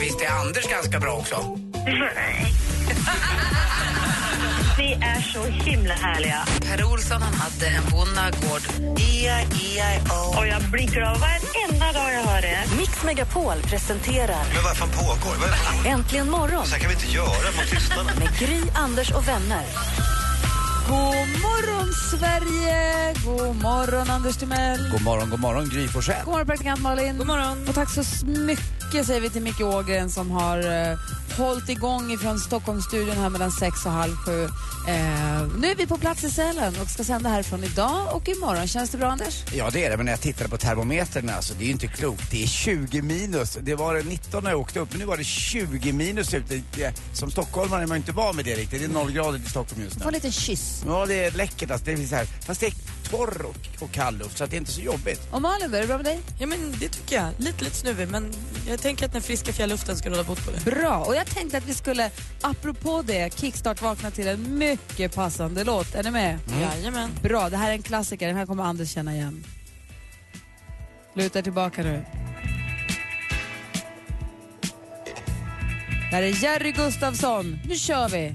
Det visste Anders ganska bra också. Vi är så himla härliga. Per Olsson han hade en bonnagård. E-I-E-I-O. Och jag blir glad varenda dag jag hör det. Mix Megapol presenterar Men vad fan pågår? Vad är? Äntligen morgon Så här kan vi inte göra mot tystarna. med Gry, Anders och vänner. Sverige! God morgon, Anders Timell. God morgon, god morgon Gry Forssell. God morgon, praktikant Malin. God morgon. Och tack så mycket säger vi till Micke Ågren som har uh, hållit igång ifrån Stockholmsstudion här mellan sex och halv sju. Eh, nu är vi på plats i Sälen och ska sända härifrån idag och imorgon. Känns det bra, Anders? Ja det är det, men när jag tittade på termometern alltså, det är ju inte klokt. Det är 20 minus. Det var det 19 när jag åkte upp, men nu var det 20 minus ute. Det- Som stockholmare är man inte van med det riktigt. Det är nollgradigt i Stockholm just nu. en liten kyss. Ja, det är läckert alltså. Det är så här, fast det är torr och, och kall luft så att det är inte så jobbigt. Och Malin, är det bra med dig? Ja men det tycker jag. Lite lite snuvig men jag tänker att den friska fjällluften ska råda bot på det. Bra. Och jag tänkte att vi skulle, apropå det, kickstart-vakna till en mycket passande låt. Är ni med? Jajamän. Bra, det här är en klassiker. Den här kommer Anders känna igen. Luta tillbaka nu. Här är Jerry Gustafsson. Nu kör vi!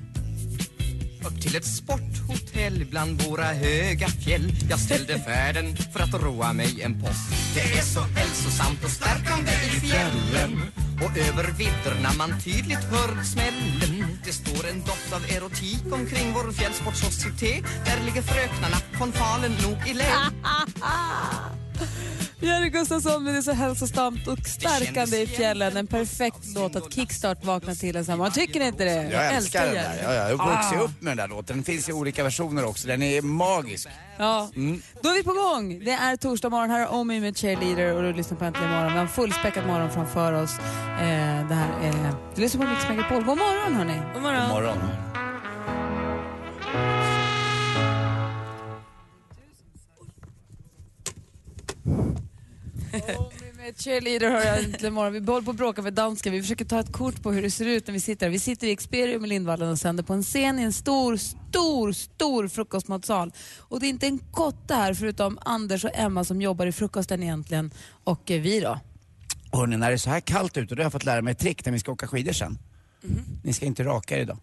Upp till ett hotell bland våra höga fjäll. Jag ställde färden för att roa mig en påsk Det är så hälsosamt och stärkande i fjällen. Och över vidderna man tydligt hör smällen. Det står en doft av erotik omkring vår fjällsportsocieté Där ligger fröknarna från Falun nog i lä Jerry Gustafsson med det är så hälsosamt och stärkande i fjällen. En perfekt låt att kickstart vakna till en morgon. Tycker ni inte det? Jag älskar den där. Ja, ja, jag har vuxit Ah. upp med den där låten. Den finns i olika versioner också. Den är magisk. Ja. Då är vi på gång. Det är torsdag morgon. Här är Omi med Cheerleader och du lyssnar på Äntligen morgon. Vi har en fullspäckad morgon framför oss. Eh, det här är... Du lyssnar på Mix Megapol. God morgon hörni. God morgon. God morgon. Med Cheerleader har jag äntligen morgon. Vi håller på att bråka för danska. Vi försöker ta ett kort på hur det ser ut när vi sitter. Vi sitter i Experium i Lindvallen och sänder på en scen i en stor, stor, stor frukostmatsal. Och det är inte en kotte här förutom Anders och Emma som jobbar i frukosten egentligen. Och eh, vi då? Hörrni, när det är så här kallt ute, då har jag fått lära mig ett trick när vi ska åka skidor sen. Ni ska inte raka er idag.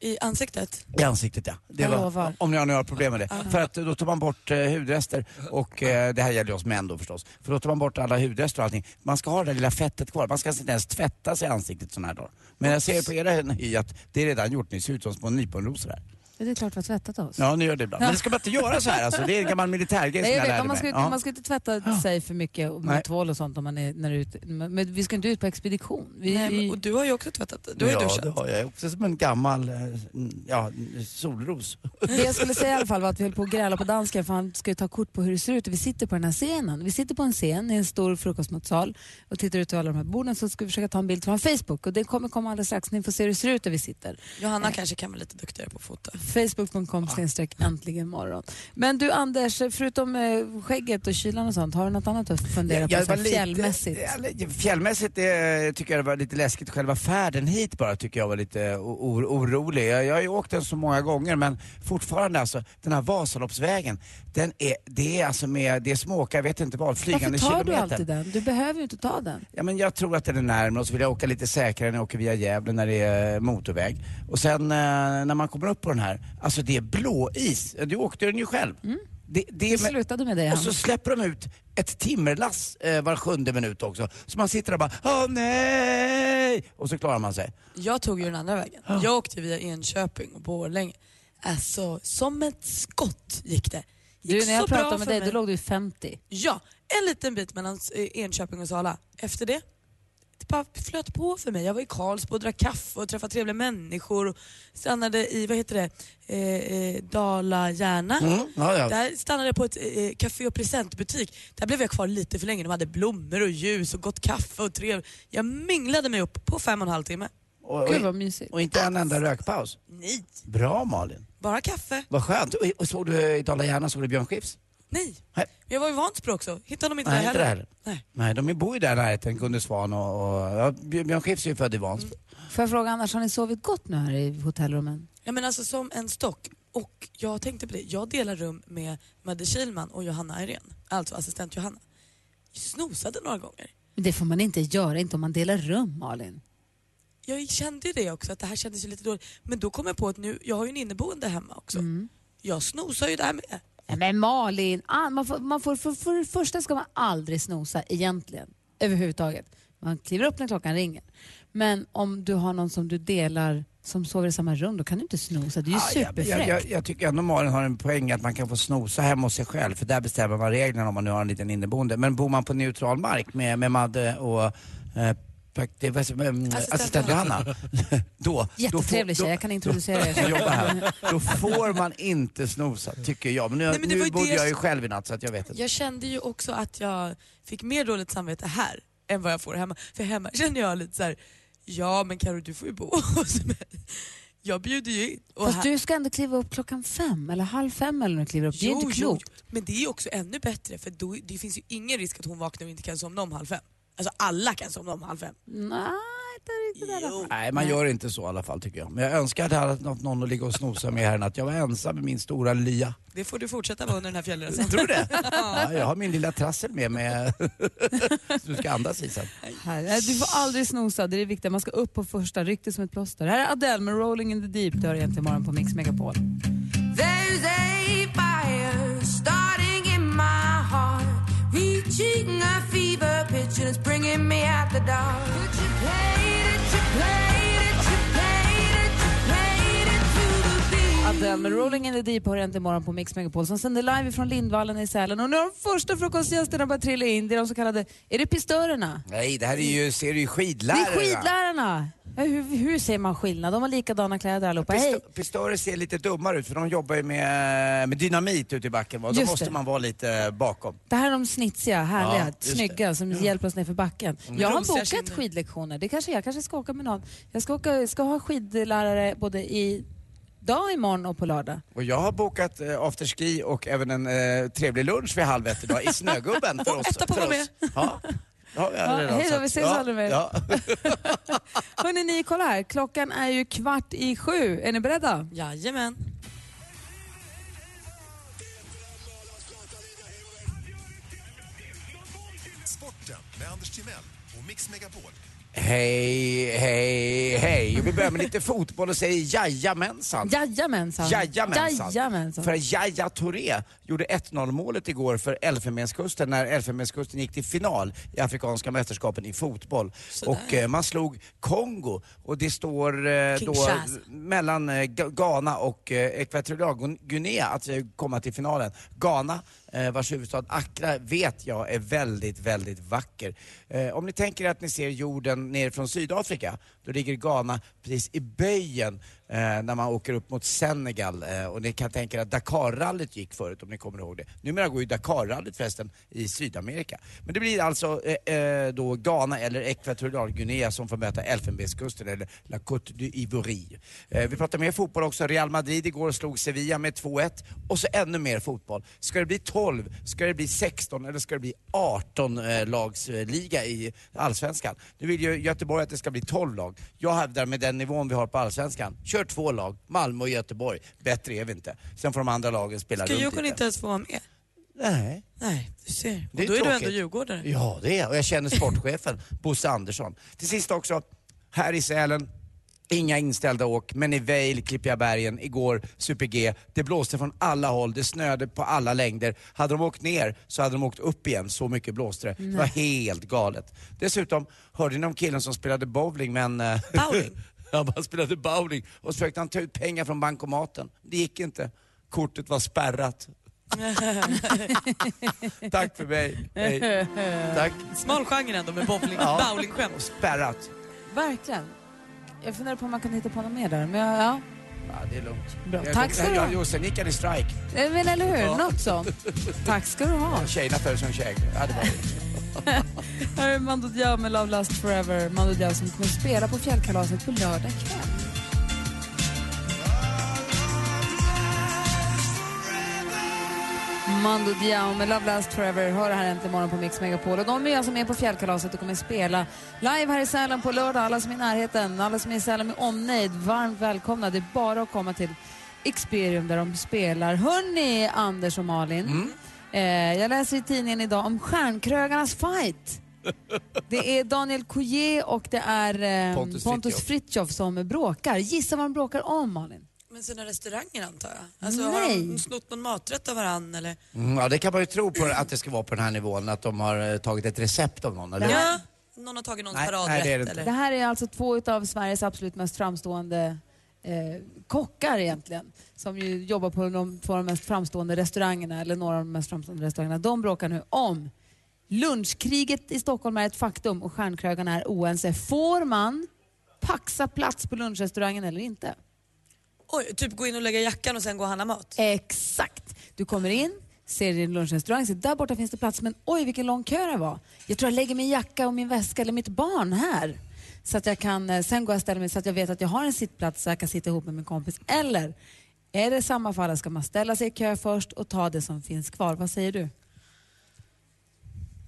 I ansiktet. I ansiktet ja. Det Jag var, lovar. om ni har några problem med det. För att då tar man bort eh, hudrester och eh, det här gäller oss män då förstås. För då tar man bort alla hudrester och allting. Man ska ha det där lilla fettet kvar. Man ska inte ens tvätta sig i ansiktet sådana här dagar. Men jag ser på era hy att det är redan gjort. Ni ser ut som små nyponrosor här. Det är klart vi har tvättat oss. Ja, ni gör det ibland. Men det ska man inte göra så här alltså. Det är en gammal militärgrej som Nej, jag, vet, lärde man, ska, Ja. man ska inte tvätta sig för mycket med Nej. tvål och sånt om man är, när är ute. Men vi ska inte ut på expedition. Vi, Nej, och du har ju också tvättat det. Du har ju ja, duschat. det har jag också som en gammal eh, ja, solros. det jag skulle säga i alla fall var att vi höll på att gräla på dansken för han ska ju ta kort på hur det ser ut. Vi sitter på den här scenen. Vi sitter på en scen i en stor frukostmatsal och tittar ut över alla de här borden så ska vi försöka ta en bild från Facebook och det kommer komma alldeles strax. Ni får se hur det ser ut där vi sitter. Johanna kanske kan vara lite duktigare på att fota. Facebook.com snedstreck äntligen morgon. Men du Anders, förutom eh, skägget och kylan och sånt, har du något annat att fundera på så här fjällmässigt? ja, li- fjällmässigt det, tycker jag det var lite läskigt. Själva färden hit bara tycker jag var lite o- o- orolig. Jag, jag har ju åkt den så många gånger men fortfarande alltså, den här Vasaloppsvägen, den är, det är alltså med, det är som att åka, jag vet inte vad, Varför flygande tar du kilometer. alltid den? Du behöver ju inte ta den. Ja, men jag tror att den är närmare och så vill jag åka lite säkrare när jag åker via Gävle när det är motorväg. Och sen eh, när man kommer upp på den här, alltså det är blåis. Du åkte den ju själv. Det, det Det är slutade med det. och så släpper de ut ett timmerlass eh, var sjunde minut också. Så man sitter där och bara, åh nej! Och så klarar man sig. Jag tog ju den andra vägen. Jag åkte via Enköping och Borlänge. Alltså, som ett skott gick det. Gick Du, när jag pratade med dig, mig. då låg du i 50. Ja, en liten bit mellan Enköping och Sala. Efter det, det bara flöt på för mig. Jag var i Karlsborg och drack kaffe och träffade trevliga människor. Och stannade i, vad heter det, eh, eh, Dala-Järna. Mm, ja, ja. Där stannade jag på ett eh, café och presentbutik. Där blev jag kvar lite för länge. De hade blommor och ljus och gott kaffe och trev. Jag minglade mig upp på fem och en halv timme. Och, Gud vad mysigt. och inte en enda rökpaus. Nej, Bra Malin. bara kaffe. Vad skönt. Och, och såg du i Dala-Järna, såg du Björn Skifs? Nej. Nej. Jag var i Vansbro också. Hittade de inte Nej, där inte heller. heller. Nej. Nej, de bor ju där i närheten, Gunde Svan och, och ja, Björn Skifs är ju född i Vansbro. Får jag fråga annars, har ni sovit gott nu här i hotellrummen? Ja, men alltså som en stock. Och jag tänkte på det, jag delar rum med Madde Kilman och Johanna Irene. Alltså assistent Johanna. Jag snosade några gånger. Men det får man inte göra, inte om man delar rum Malin. Jag kände det också, att det här kändes ju lite dåligt. Men då kom jag på att nu, jag har ju en inneboende hemma också. Jag snosar ju där med. Men Malin, ah, man får, man får, för, för det första ska man aldrig snosa egentligen, överhuvudtaget. Man kliver upp när klockan ringer. Men om du har någon som du delar som sover i samma rum, då kan du inte snosa. Det är ju Ja, jag, superfräckt. jag, jag tycker ändå Malin har en poäng att man kan få snosa hemma hos sig själv för där bestämmer man reglerna om man nu har en liten inneboende. Men bor man på neutral mark med, med Madde och eh, prak- det var, som, eh, assistent Johanna, då, Jättetrevlig får, tjej, då, jag kan introducera er. som jobbar här, då får man inte snosa tycker jag. Men nu, Nej, men nu bodde det jag ju själv i natt så att jag vet inte. Jag kände ju också att jag fick mer dåligt samvete här än vad jag får hemma. För hemma känner jag lite så här: ja men Karo du får ju bo hos mig. Jag bjuder ju in. Och Fast här- du ska ändå kliva upp klockan fem eller halv fem eller när du kliver upp. Det är inte klokt. Jo, men det är ju också ännu bättre för då, det finns ju ingen risk att hon vaknar och inte kan somna om halv fem. Alltså alla kan somna om halv fem. Nej, inte riktigt i alla fall. Nej, man gör inte så i alla fall tycker jag. Men jag önskar att jag hade haft någon att ligga och snosa med här i natt. Jag var ensam med min stora lya. Det får du fortsätta vara under den här fjällresan. Tror du det? Ja, jag har min lilla trassel med mig. Du ska andas i sen. Här, nej, du får aldrig snosa, det är det viktiga. Man ska upp på första, riktigt som ett plåster. Här är Adele med Rolling in the Deep. Det du egentligen imorgon på Mix Megapol. There's me at the door. Adele med Rolling in the Deep har egentligen imorgon på Mix Megapol som sänder live från Lindvallen i Sälen. Och nu har de första frukostgästerna börjat trilla in. Det är de så kallade, är det pistörerna? Nej, det här är ju, ser du ju Det skidlärare. är skidlärarna! Ja, hur, hur ser man skillnad? De har likadana kläder allihopa. Hej! Pisto- Pistörer ser lite dummare ut för de jobbar ju med, med dynamit ute i backen. va? Då Just måste det. man vara lite bakom. Det här är de snitsiga, härliga, Ja, just det. snygga som hjälper oss ner för backen. Jag har bokat skidlektioner. Det kanske jag kanske ska åka med någon. Jag ska, åka, ska ha skidlärare både i dag, imorgon och på lördag. Och jag har bokat eh, afterski och även en eh, trevlig lunch vid halv ett idag i Snögubben för oss. Etta på för vara oss. Ja. Hej då, vi ses ja, aldrig mer. Ja. Hörrni, ni, kolla här. Klockan är ju kvart i sju. Är ni beredda? Jajamän. Sporten med Anders Timell och Mix Megapol. Hej, hej, hej. Vi börjar med lite fotboll och säger jajamensan. Jajamensan. Jajamensan. Jajamensan. För Jaja Touré gjorde 1-0 målet igår för Elfenbenskusten när Elfenbenskusten gick till final i Afrikanska mästerskapen i fotboll. Och eh, man slog Kongo och det står eh, då mellan eh, Ghana och eh, Ekvatorialguinea att eh, komma till finalen. Ghana Eh, vars huvudstad Accra vet jag är väldigt, väldigt vacker. Eh, om ni tänker att ni ser jorden ner från Sydafrika, då ligger Ghana precis i böjen eh, när man åker upp mot Senegal. Eh, och ni kan tänka er att Dakarrallyt gick förut om ni kommer ihåg det. Numera går ju Dakarrallyt förresten i Sydamerika. Men det blir alltså eh, eh, då Ghana eller Ekvatorialguinea som får möta Elfenbenskusten eller La Côte d'Ivoire. Eh, vi pratar mer fotboll också. Real Madrid igår slog Sevilla med 2-1 och så ännu mer fotboll. Ska det bli 12, ska det bli 16 eller ska det bli 18 eh, eh, i Allsvenskan? Nu vill ju Göteborg att det ska bli 12 lag. Jag hävdar med den nivån vi har på Allsvenskan, kör två lag, Malmö och Göteborg. Bättre är vi inte. Sen får de andra lagen spela Ska runt Djurgården lite. inte ens få vara med? Nej. Nej, du ser. Och Det är då är du tråkigt. ändå djurgårdare. Ja, det är Och jag känner sportchefen, Bosse Andersson. Till sist också, här i Sälen, Inga inställda åk, men i Vail, Klippiga bergen, igår Super-G. Det blåste från alla håll, det snöade på alla längder. Hade de åkt ner så hade de åkt upp igen, så mycket blåste det. Det var helt galet. Dessutom, hörde ni om killen som spelade bowling men... eh, Bowling? ja, han spelade bowling och så försökte han ta ut pengar från bankomaten. Det gick inte. Kortet var spärrat. Tack för mig. Hej. Tack. Smal genre ändå med bowling, Ja. bowlingskämt. Spärrat. Verkligen. Jag funderar på om man kan hitta på något mer där. Men jag, ja. Ja, det är lugnt. Bra. Jag- Tack ska jag- du ha. Jo, sen gick han i strike. Eh, Men eller hur? Ja. Något sånt. Tack ska du ha. Tjejerna föll som käglor. Ja, det var det. Här är Mando Diao med Love Last Forever. Mando Diao som kommer spela på fjällkalaset på lördag kväll. Mando Diao med Love Last Forever hör det här äntligen morgon på Mix Megapol. Och de är alltså med på fjällkalaset och kommer spela live här i Sälen på lördag. Alla som är i närheten, alla som är i Sälen med omnejd, varmt välkomna. Det är bara att komma till Experium där de spelar. Hörni, Anders och Malin. Mm. Eh, jag läser i tidningen idag om Stjärnkrögarnas fight. Det är Daniel Coulier och det är eh, Pontus Pontus, Fritiof. Som bråkar. Gissa vad de bråkar om, Malin? Men sina restauranger antar jag? Alltså, Nej. Har de snott någon maträtt av varann eller? Mm, ja, det kan man ju tro på att det ska vara på den här nivån, att de har eh, tagit ett recept av någon, eller? Ja, någon har tagit någons Nej, paradrätt nej, det eller? Det här är alltså två av Sveriges absolut mest framstående eh, kockar egentligen. Som ju jobbar på de av de mest framstående restaurangerna, eller några av de mest framstående restaurangerna. De bråkar nu om lunchkriget i Stockholm är ett faktum och stjärnkrögarna är oense. Får man paxa plats på lunchrestaurangen eller inte? Oj, typ gå in och lägga jackan och sen gå och handla mat? Exakt. Du kommer in, ser din lunchrestaurang, ser där borta finns det plats, men oj vilken lång kö det var. Jag tror jag lägger min jacka och min väska eller mitt barn här. Så att jag kan, eh, sen jag och ställer mig så att jag vet att jag har en sittplats så jag kan sitta ihop med min kompis. Eller är det samma fall, ska man ställa sig i kö först och ta det som finns kvar? Vad säger du?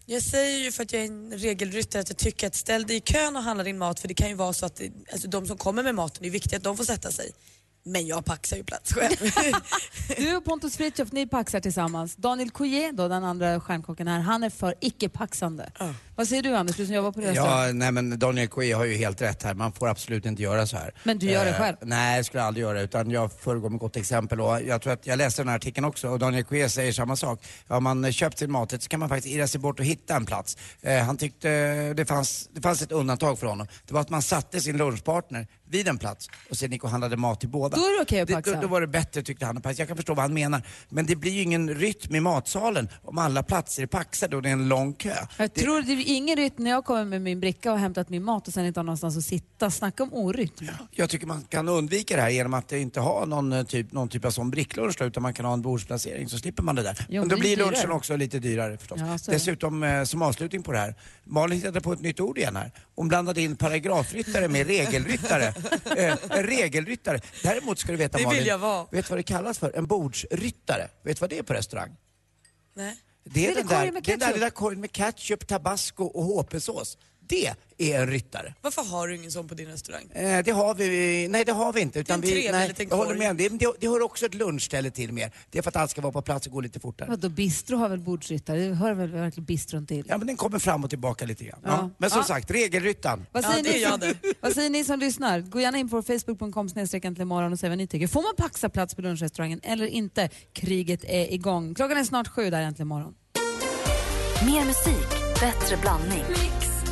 Jag säger ju för att jag är en regelryttare att jag tycker att ställ dig i kön och handla din mat för det kan ju vara så att det, alltså de som kommer med maten, det är viktigt att de får sätta sig. Men jag paxar ju plats själv. Du och Pontus Fritiof, ni paxar tillsammans. Daniel Coulier, då, den andra stjärnkocken här, han är för icke-paxande. Vad säger du Anders, du som jobbar på restaurang? Ja, nej men Daniel Coué har ju helt rätt här. Man får absolut inte göra så här. Men du gör det Eh, själv? Nej, det skulle jag aldrig göra. Utan jag föregår med gott exempel. Och jag tror att jag läste den här artikeln också och Daniel Coué säger samma sak. Har man eh, köpt sin maträtt så kan man faktiskt irra sig bort och hitta en plats. Eh, han tyckte det fanns, det fanns ett undantag för honom. Det var att man satte sin lunchpartner vid en plats och sen gick och handlade mat till båda. Då är det okej att Det- paxa. Då, då var det bättre tyckte han. Jag kan förstå vad han menar. Men det blir ju ingen rytm i matsalen om alla platser är paxade och det är en lång kö. Jag tror det ingen rytm när jag kommer med min bricka och hämtat min mat och sen inte har någonstans att sitta. Snacka om orytm. Jag tycker man kan undvika det här genom att inte ha någon eh, typ, någon typ av sån bricklunch då, utan man kan ha en bordsplacering så slipper man det där. Jo, Men då blir lunchen dyrare. också lite dyrare förstås. Ja. Dessutom eh, som avslutning på det här, Malin hittade på ett nytt ord igen här. Hon blandade in paragrafryttare med regelryttare. eh, en regelryttare. Däremot ska du veta Det vill Malin, jag vara. vet du vad det kallas för? En bordsryttare. Vet du vad det är på restaurang? Nej. Det är, den, där, den där lilla korgen med ketchup, tabasco och HP-sås. Det är en ryttare. Varför har du ingen sån på din restaurang? Eh, det har vi, nej det har vi inte. Utan Det är en vi, nej, liten jag håller med. Det, det, det hör också ett lunchställe till mer. Det är för att allt ska vara på plats och gå lite fortare. Vadå, bistro har väl bordsryttare? Det hör väl verkligen bistron till? Ja men den kommer fram och tillbaka lite grann. Ja. Ja. Men som Ja. sagt, regelryttan. Vad säger, ni, jag som, vad säger ni som lyssnar? Gå gärna in på facebook.com imorgon och säg vad ni tycker. Får man paxa plats på lunchrestaurangen eller inte? Kriget är igång. Klockan är snart sju där äntligen morgon. Mer musik, bättre blandning.